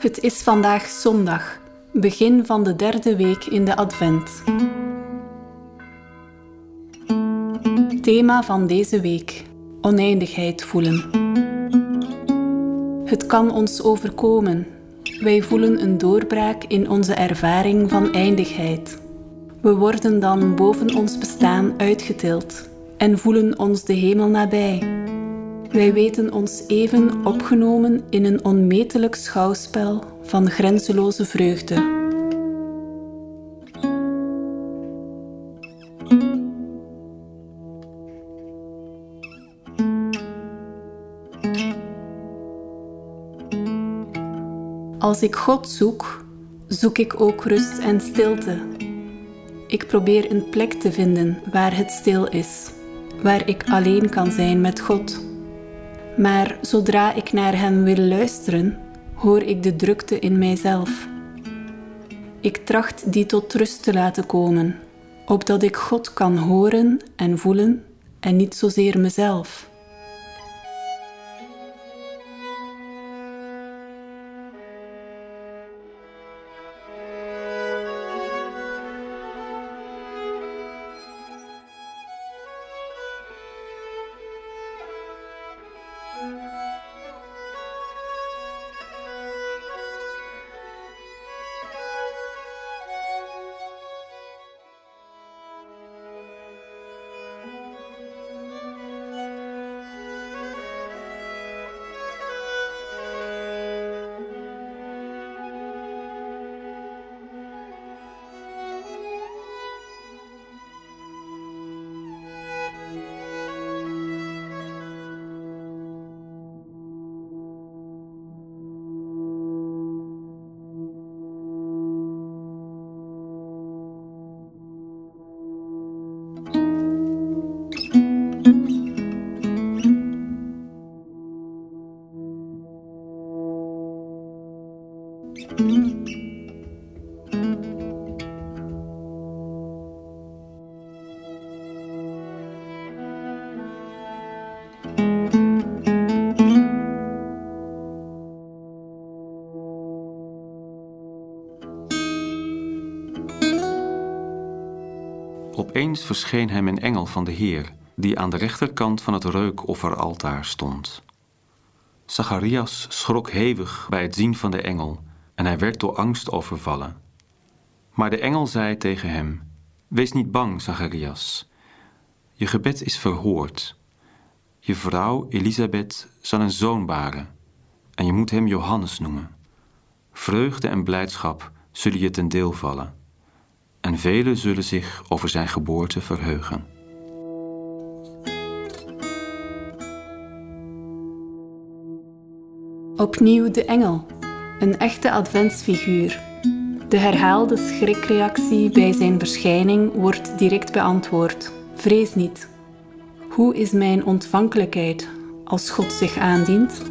Het is vandaag zondag, begin van de derde week in de Advent. Thema van deze week: oneindigheid voelen. Het kan ons overkomen. Wij voelen een doorbraak in onze ervaring van eindigheid. We worden dan boven ons bestaan uitgetild en voelen ons de hemel nabij. Wij weten ons even opgenomen in een onmetelijk schouwspel van grenzeloze vreugde. Als ik God zoek, zoek ik ook rust en stilte. Ik probeer een plek te vinden waar het stil is, waar ik alleen kan zijn met God. Maar zodra ik naar Hem wil luisteren, hoor ik de drukte in mijzelf. Ik tracht die tot rust te laten komen, opdat ik God kan horen en voelen en niet zozeer mezelf. Opeens verscheen hem een engel van de Heer, die aan de rechterkant van het reukofferaltaar stond. Zacharias schrok hevig bij het zien van de engel en hij werd door angst overvallen. Maar de engel zei tegen hem: Wees niet bang, Zacharias. Je gebed is verhoord. Je vrouw Elisabeth zal een zoon baren en je moet hem Johannes noemen. Vreugde en blijdschap zullen je ten deel vallen en velen zullen zich over zijn geboorte verheugen. Opnieuw de engel, een echte adventsfiguur. De herhaalde schrikreactie bij zijn verschijning wordt direct beantwoord. Vrees niet. Hoe is mijn ontvankelijkheid als God zich aandient?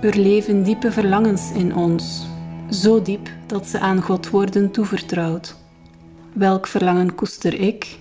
Er leven diepe verlangens in ons, zo diep dat ze aan God worden toevertrouwd. Welk verlangen koester ik?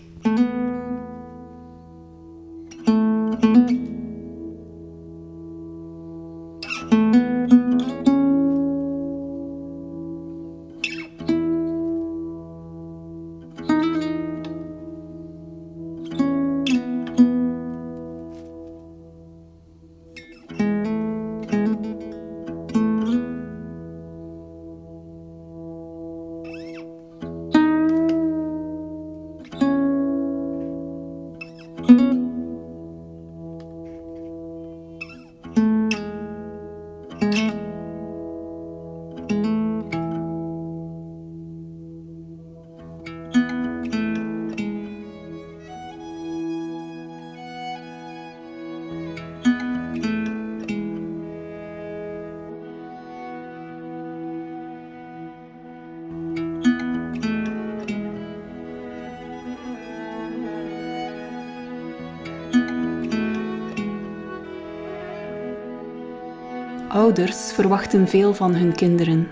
Ouders verwachten veel van hun kinderen.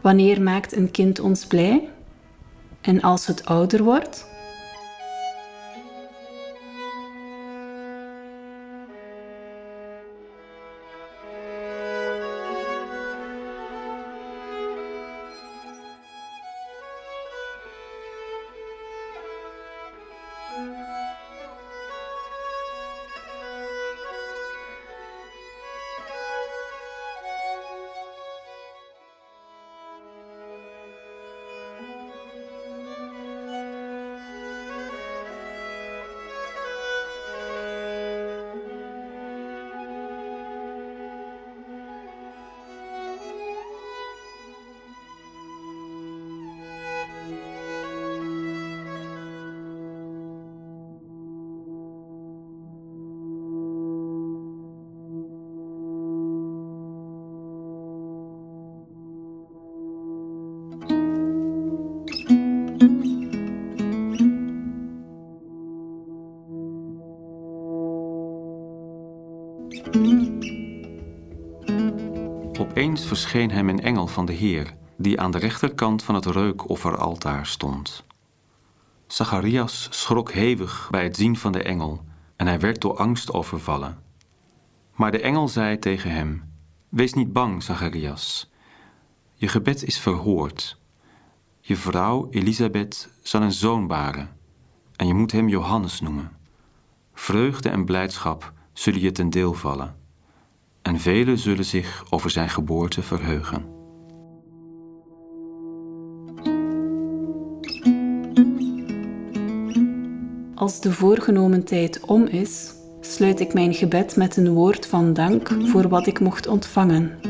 Wanneer maakt een kind ons blij? En als het ouder wordt? Opeens verscheen hem een engel van de Heer, die aan de rechterkant van het reukofferaltaar stond. Zacharias schrok hevig bij het zien van de engel en hij werd door angst overvallen. Maar de engel zei tegen hem: Wees niet bang, Zacharias. Je gebed is verhoord. Je vrouw Elisabeth zal een zoon baren en je moet hem Johannes noemen. Vreugde en blijdschap zullen je ten deel vallen en velen zullen zich over zijn geboorte verheugen. Als de voorgenomen tijd om is, sluit ik mijn gebed met een woord van dank voor wat ik mocht ontvangen.